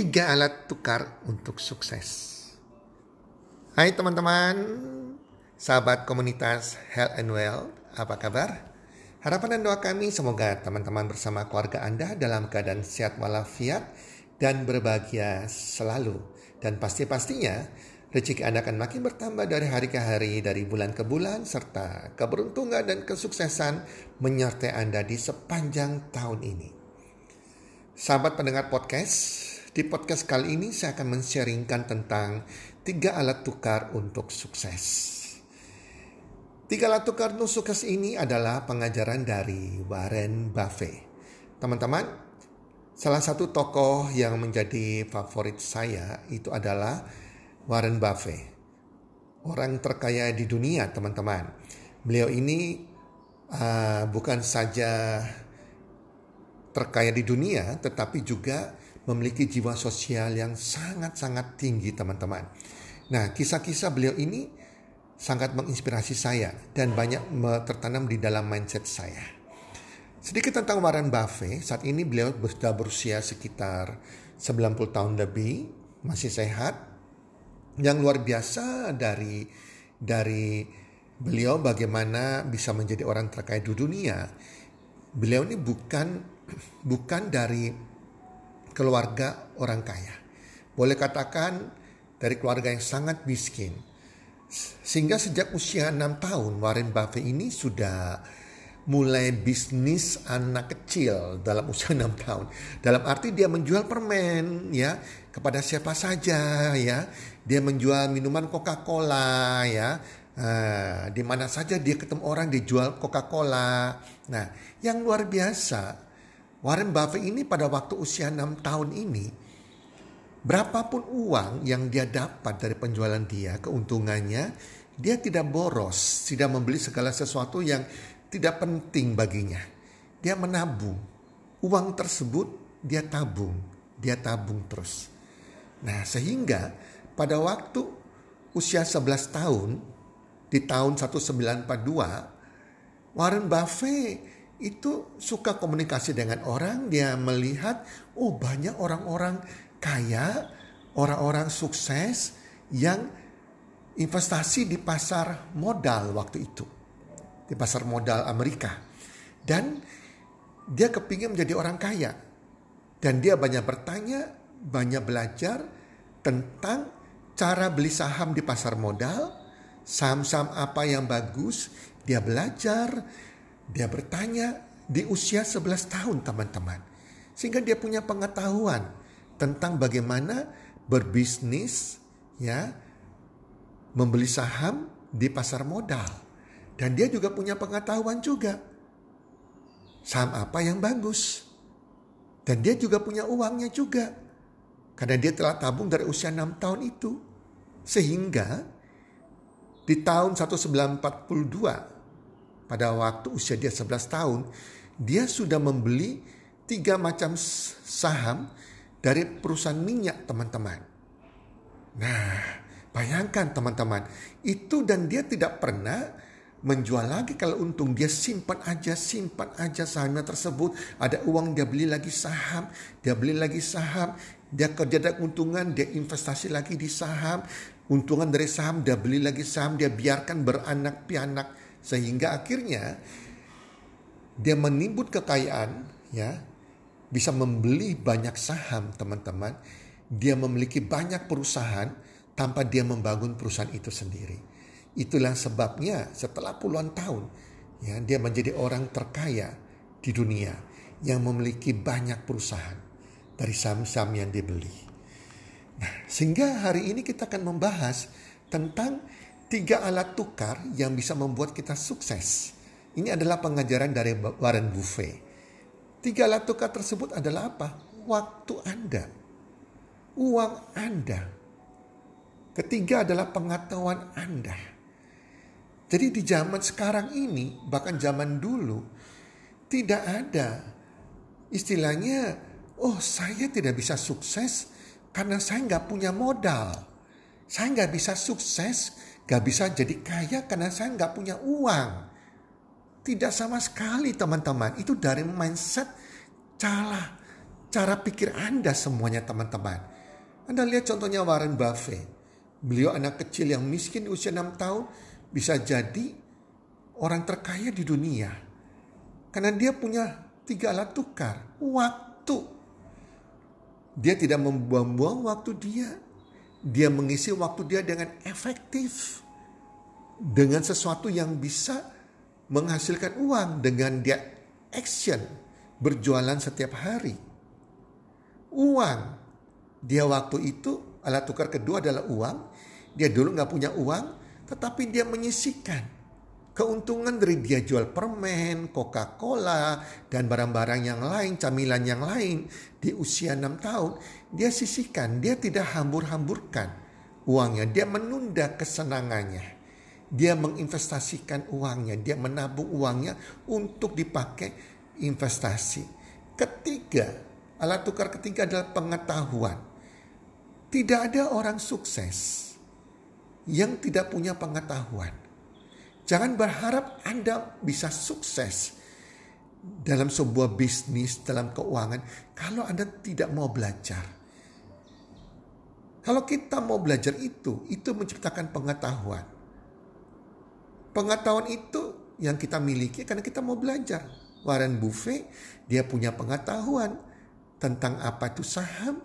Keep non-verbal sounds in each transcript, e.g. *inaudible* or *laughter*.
Tiga alat tukar untuk sukses. Hai teman-teman, sahabat komunitas Health and Well, apa kabar? Harapan dan doa kami semoga teman-teman bersama keluarga Anda dalam keadaan sehat walafiat dan berbahagia selalu. Dan pasti-pastinya rezeki Anda akan makin bertambah dari hari ke hari, dari bulan ke bulan, serta keberuntungan dan kesuksesan menyertai Anda di sepanjang tahun ini. Sahabat pendengar podcast, di podcast kali ini saya akan men-sharingkan tentang tiga alat tukar untuk sukses. Tiga alat tukar untuk sukses ini adalah pengajaran dari Warren Buffett. Teman-teman, salah satu tokoh yang menjadi favorit saya itu adalah Warren Buffett. Orang terkaya di dunia, teman-teman. Beliau ini uh, bukan saja terkaya di dunia, tetapi juga memiliki jiwa sosial yang sangat-sangat tinggi teman-teman. Nah kisah-kisah beliau ini sangat menginspirasi saya dan banyak tertanam di dalam mindset saya. Sedikit tentang Warren Buffett, saat ini beliau sudah berusia sekitar 90 tahun lebih, masih sehat. Yang luar biasa dari dari beliau bagaimana bisa menjadi orang terkaya di dunia. Beliau ini bukan bukan dari keluarga orang kaya. Boleh katakan dari keluarga yang sangat miskin. Sehingga sejak usia 6 tahun Warren Buffett ini sudah mulai bisnis anak kecil dalam usia *laughs* 6 tahun. Dalam arti dia menjual permen ya kepada siapa saja ya. Dia menjual minuman Coca-Cola ya. Uh, di mana saja dia ketemu orang dijual Coca-Cola. Nah, yang luar biasa Warren Buffett ini pada waktu usia 6 tahun ini, berapapun uang yang dia dapat dari penjualan dia, keuntungannya, dia tidak boros, tidak membeli segala sesuatu yang tidak penting baginya. Dia menabung. Uang tersebut dia tabung, dia tabung terus. Nah, sehingga pada waktu usia 11 tahun di tahun 1942 Warren Buffett itu suka komunikasi dengan orang, dia melihat oh banyak orang-orang kaya, orang-orang sukses yang investasi di pasar modal waktu itu. Di pasar modal Amerika. Dan dia kepingin menjadi orang kaya. Dan dia banyak bertanya, banyak belajar tentang cara beli saham di pasar modal, saham-saham apa yang bagus, dia belajar, dia bertanya di usia 11 tahun teman-teman. Sehingga dia punya pengetahuan tentang bagaimana berbisnis ya membeli saham di pasar modal. Dan dia juga punya pengetahuan juga. Saham apa yang bagus. Dan dia juga punya uangnya juga. Karena dia telah tabung dari usia 6 tahun itu. Sehingga di tahun 1942 pada waktu usia dia 11 tahun, dia sudah membeli tiga macam saham dari perusahaan minyak teman-teman. Nah, bayangkan teman-teman, itu dan dia tidak pernah menjual lagi. Kalau untung dia simpan aja simpan aja sahamnya tersebut. Ada uang dia beli lagi saham dia beli lagi saham. Dia kerja dari keuntungan dia investasi lagi di saham. Untungan dari saham dia beli lagi saham. Dia biarkan beranak pianak sehingga akhirnya dia menimbun kekayaan ya bisa membeli banyak saham teman-teman. Dia memiliki banyak perusahaan tanpa dia membangun perusahaan itu sendiri. Itulah sebabnya setelah puluhan tahun ya dia menjadi orang terkaya di dunia yang memiliki banyak perusahaan dari saham-saham yang dibeli. Nah sehingga hari ini kita akan membahas tentang tiga alat tukar yang bisa membuat kita sukses. Ini adalah pengajaran dari Warren Buffett. Tiga alat tukar tersebut adalah apa? Waktu Anda, uang Anda. Ketiga adalah pengetahuan Anda. Jadi di zaman sekarang ini, bahkan zaman dulu, tidak ada istilahnya, oh saya tidak bisa sukses karena saya nggak punya modal. Saya nggak bisa sukses Gak bisa jadi kaya karena saya nggak punya uang. Tidak sama sekali teman-teman. Itu dari mindset salah. cara pikir Anda semuanya teman-teman. Anda lihat contohnya Warren Buffett. Beliau anak kecil yang miskin usia 6 tahun bisa jadi orang terkaya di dunia. Karena dia punya tiga alat tukar. Waktu. Dia tidak membuang-buang waktu dia. Dia mengisi waktu dia dengan efektif. Dengan sesuatu yang bisa menghasilkan uang. Dengan dia action. Berjualan setiap hari. Uang. Dia waktu itu alat tukar kedua adalah uang. Dia dulu nggak punya uang. Tetapi dia menyisikan keuntungan dari dia jual permen, Coca-Cola, dan barang-barang yang lain, camilan yang lain di usia 6 tahun, dia sisihkan, dia tidak hambur-hamburkan uangnya, dia menunda kesenangannya. Dia menginvestasikan uangnya, dia menabung uangnya untuk dipakai investasi. Ketiga, alat tukar ketiga adalah pengetahuan. Tidak ada orang sukses yang tidak punya pengetahuan. Jangan berharap Anda bisa sukses dalam sebuah bisnis, dalam keuangan, kalau Anda tidak mau belajar. Kalau kita mau belajar itu, itu menciptakan pengetahuan. Pengetahuan itu yang kita miliki karena kita mau belajar. Warren Buffett, dia punya pengetahuan tentang apa itu saham,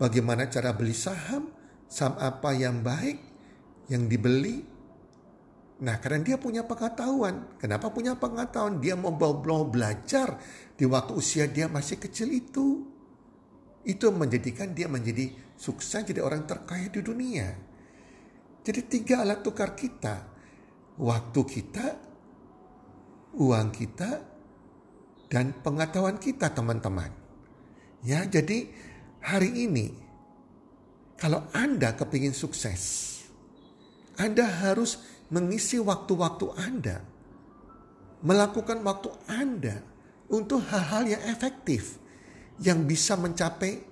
bagaimana cara beli saham, saham apa yang baik, yang dibeli, Nah karena dia punya pengetahuan. Kenapa punya pengetahuan? Dia mau, belajar di waktu usia dia masih kecil itu. Itu menjadikan dia menjadi sukses jadi orang terkaya di dunia. Jadi tiga alat tukar kita. Waktu kita, uang kita, dan pengetahuan kita teman-teman. Ya jadi hari ini kalau Anda kepingin sukses, Anda harus mengisi waktu-waktu Anda, melakukan waktu Anda untuk hal-hal yang efektif yang bisa mencapai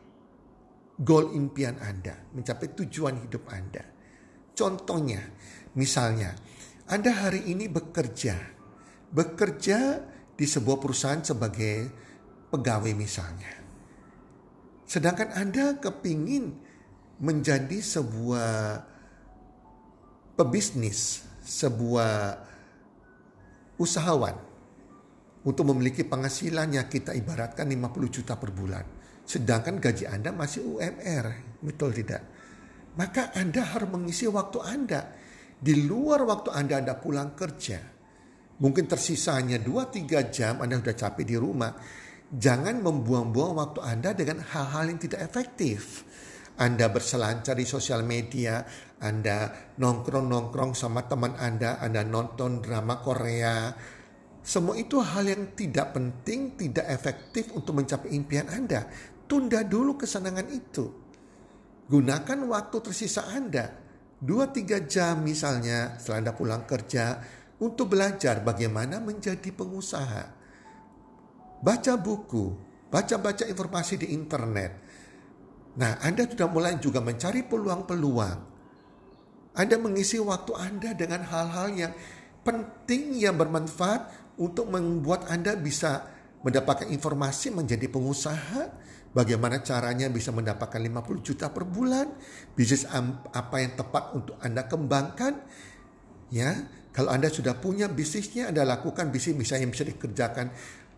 goal impian Anda, mencapai tujuan hidup Anda. Contohnya, misalnya, Anda hari ini bekerja, bekerja di sebuah perusahaan sebagai pegawai misalnya. Sedangkan Anda kepingin menjadi sebuah pebisnis, sebuah usahawan untuk memiliki penghasilannya kita ibaratkan 50 juta per bulan. Sedangkan gaji Anda masih UMR, betul tidak? Maka Anda harus mengisi waktu Anda. Di luar waktu Anda Anda pulang kerja. Mungkin tersisanya 2-3 jam Anda sudah capek di rumah. Jangan membuang-buang waktu Anda dengan hal-hal yang tidak efektif. Anda berselancar di sosial media, Anda nongkrong-nongkrong sama teman Anda, Anda nonton drama Korea. Semua itu hal yang tidak penting, tidak efektif untuk mencapai impian Anda. Tunda dulu kesenangan itu. Gunakan waktu tersisa Anda. Dua tiga jam misalnya setelah Anda pulang kerja untuk belajar bagaimana menjadi pengusaha. Baca buku, baca-baca informasi di internet, Nah, Anda sudah mulai juga mencari peluang-peluang. Anda mengisi waktu Anda dengan hal-hal yang penting yang bermanfaat untuk membuat Anda bisa mendapatkan informasi menjadi pengusaha, bagaimana caranya bisa mendapatkan 50 juta per bulan, bisnis apa yang tepat untuk Anda kembangkan. Ya, kalau Anda sudah punya bisnisnya, Anda lakukan bisnis. Misalnya yang bisa dikerjakan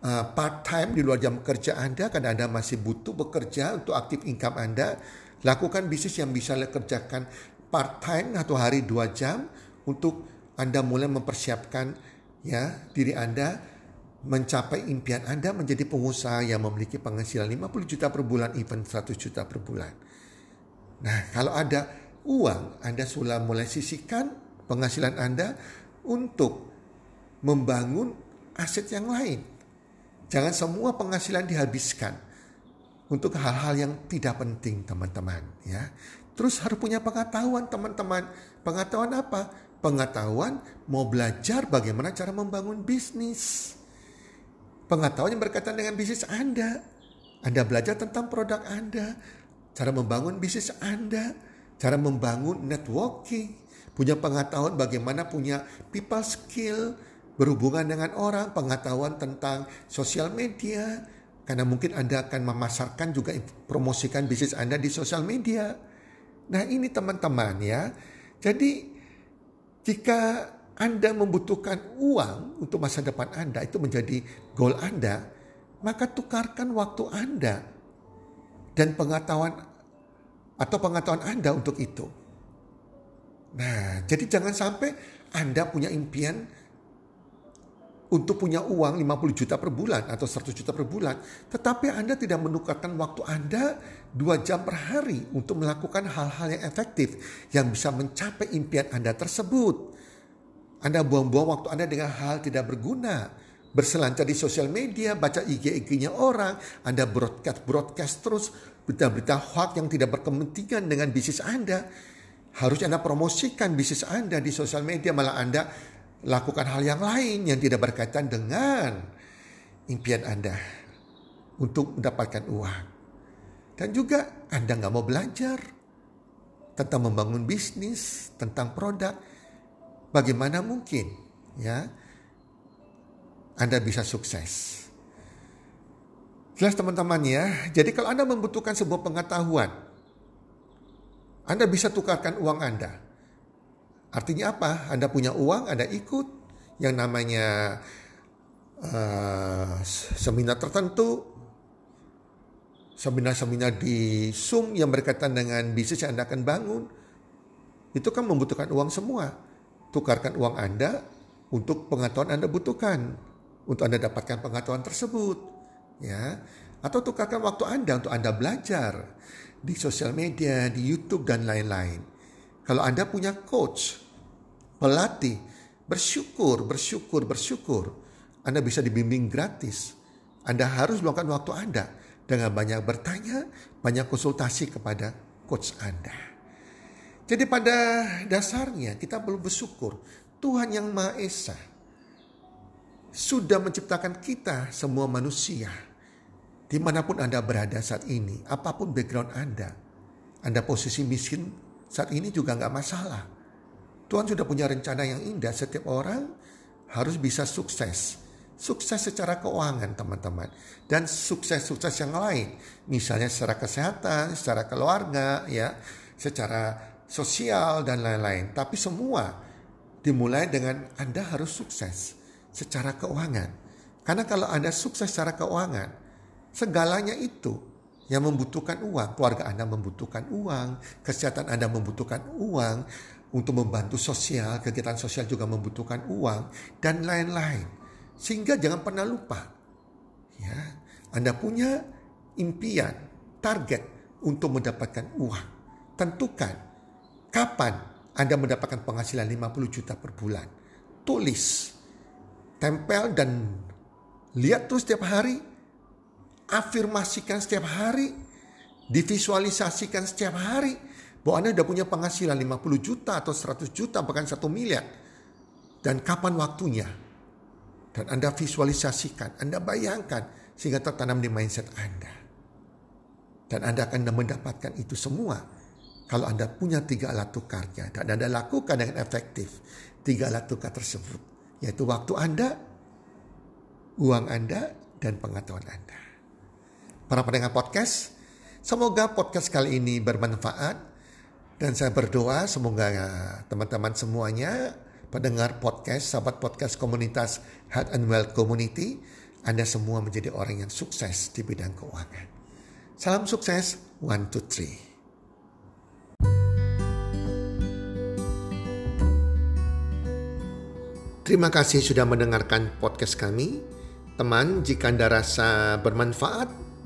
uh, part time di luar jam kerja Anda karena Anda masih butuh bekerja untuk aktif income Anda, lakukan bisnis yang bisa kerjakan part time atau hari dua jam untuk Anda mulai mempersiapkan ya diri Anda mencapai impian Anda menjadi pengusaha yang memiliki penghasilan 50 juta per bulan, even 100 juta per bulan. Nah, kalau ada uang, Anda sudah mulai sisihkan penghasilan Anda untuk membangun aset yang lain. Jangan semua penghasilan dihabiskan untuk hal-hal yang tidak penting, teman-teman, ya. Terus harus punya pengetahuan, teman-teman. Pengetahuan apa? Pengetahuan mau belajar bagaimana cara membangun bisnis. Pengetahuan yang berkaitan dengan bisnis Anda. Anda belajar tentang produk Anda, cara membangun bisnis Anda, cara membangun networking, punya pengetahuan bagaimana punya people skill, berhubungan dengan orang, pengetahuan tentang sosial media. Karena mungkin Anda akan memasarkan juga promosikan bisnis Anda di sosial media. Nah ini teman-teman ya. Jadi jika Anda membutuhkan uang untuk masa depan Anda itu menjadi goal Anda, maka tukarkan waktu Anda dan pengetahuan atau pengetahuan Anda untuk itu. Nah, jadi jangan sampai Anda punya impian untuk punya uang 50 juta per bulan atau 100 juta per bulan. Tetapi Anda tidak menukarkan waktu Anda 2 jam per hari untuk melakukan hal-hal yang efektif yang bisa mencapai impian Anda tersebut. Anda buang-buang waktu Anda dengan hal tidak berguna. Berselancar di sosial media, baca IG-IG-nya orang, Anda broadcast-broadcast terus berita-berita hoax yang tidak berkepentingan dengan bisnis Anda. Harus Anda promosikan bisnis Anda di sosial media, malah Anda lakukan hal yang lain yang tidak berkaitan dengan impian Anda untuk mendapatkan uang. Dan juga Anda nggak mau belajar tentang membangun bisnis, tentang produk. Bagaimana mungkin ya Anda bisa sukses? Jelas teman-teman ya. Jadi kalau Anda membutuhkan sebuah pengetahuan, Anda bisa tukarkan uang Anda Artinya apa? Anda punya uang, Anda ikut yang namanya uh, seminar tertentu, seminar-seminar di Zoom yang berkaitan dengan bisnis yang Anda akan bangun. Itu kan membutuhkan uang semua. Tukarkan uang Anda untuk pengetahuan Anda butuhkan. Untuk Anda dapatkan pengetahuan tersebut. ya Atau tukarkan waktu Anda untuk Anda belajar di sosial media, di YouTube, dan lain-lain. Kalau Anda punya coach, pelatih, bersyukur, bersyukur, bersyukur. Anda bisa dibimbing gratis. Anda harus melakukan waktu Anda dengan banyak bertanya, banyak konsultasi kepada coach Anda. Jadi pada dasarnya kita perlu bersyukur Tuhan yang Maha Esa sudah menciptakan kita semua manusia. Di mana pun Anda berada saat ini, apa pun background Anda, Anda posisi miskin saat ini juga nggak masalah. Tuhan sudah punya rencana yang indah. Setiap orang harus bisa sukses. Sukses secara keuangan teman-teman. Dan sukses-sukses yang lain. Misalnya secara kesehatan, secara keluarga, ya, secara sosial dan lain-lain. Tapi semua dimulai dengan Anda harus sukses secara keuangan. Karena kalau Anda sukses secara keuangan, segalanya itu yang membutuhkan uang, keluarga Anda membutuhkan uang, kesehatan Anda membutuhkan uang, untuk membantu sosial, kegiatan sosial juga membutuhkan uang dan lain-lain. Sehingga jangan pernah lupa. Ya, Anda punya impian, target untuk mendapatkan uang. Tentukan kapan Anda mendapatkan penghasilan 50 juta per bulan. Tulis, tempel dan lihat terus setiap hari. Afirmasikan setiap hari. Divisualisasikan setiap hari bahwa Anda sudah punya penghasilan 50 juta atau 100 juta bahkan 1 miliar. Dan kapan waktunya? Dan Anda visualisasikan, Anda bayangkan sehingga tertanam di mindset Anda. Dan Anda akan mendapatkan itu semua kalau Anda punya tiga alat tukarnya. Dan Anda lakukan dengan efektif tiga alat tukar tersebut. Yaitu waktu Anda, uang Anda, dan pengetahuan Anda. Para pendengar podcast, semoga podcast kali ini bermanfaat dan saya berdoa semoga teman-teman semuanya pendengar podcast, sahabat podcast komunitas Health and Wealth Community, Anda semua menjadi orang yang sukses di bidang keuangan. Salam sukses, one, two, three. Terima kasih sudah mendengarkan podcast kami. Teman, jika Anda rasa bermanfaat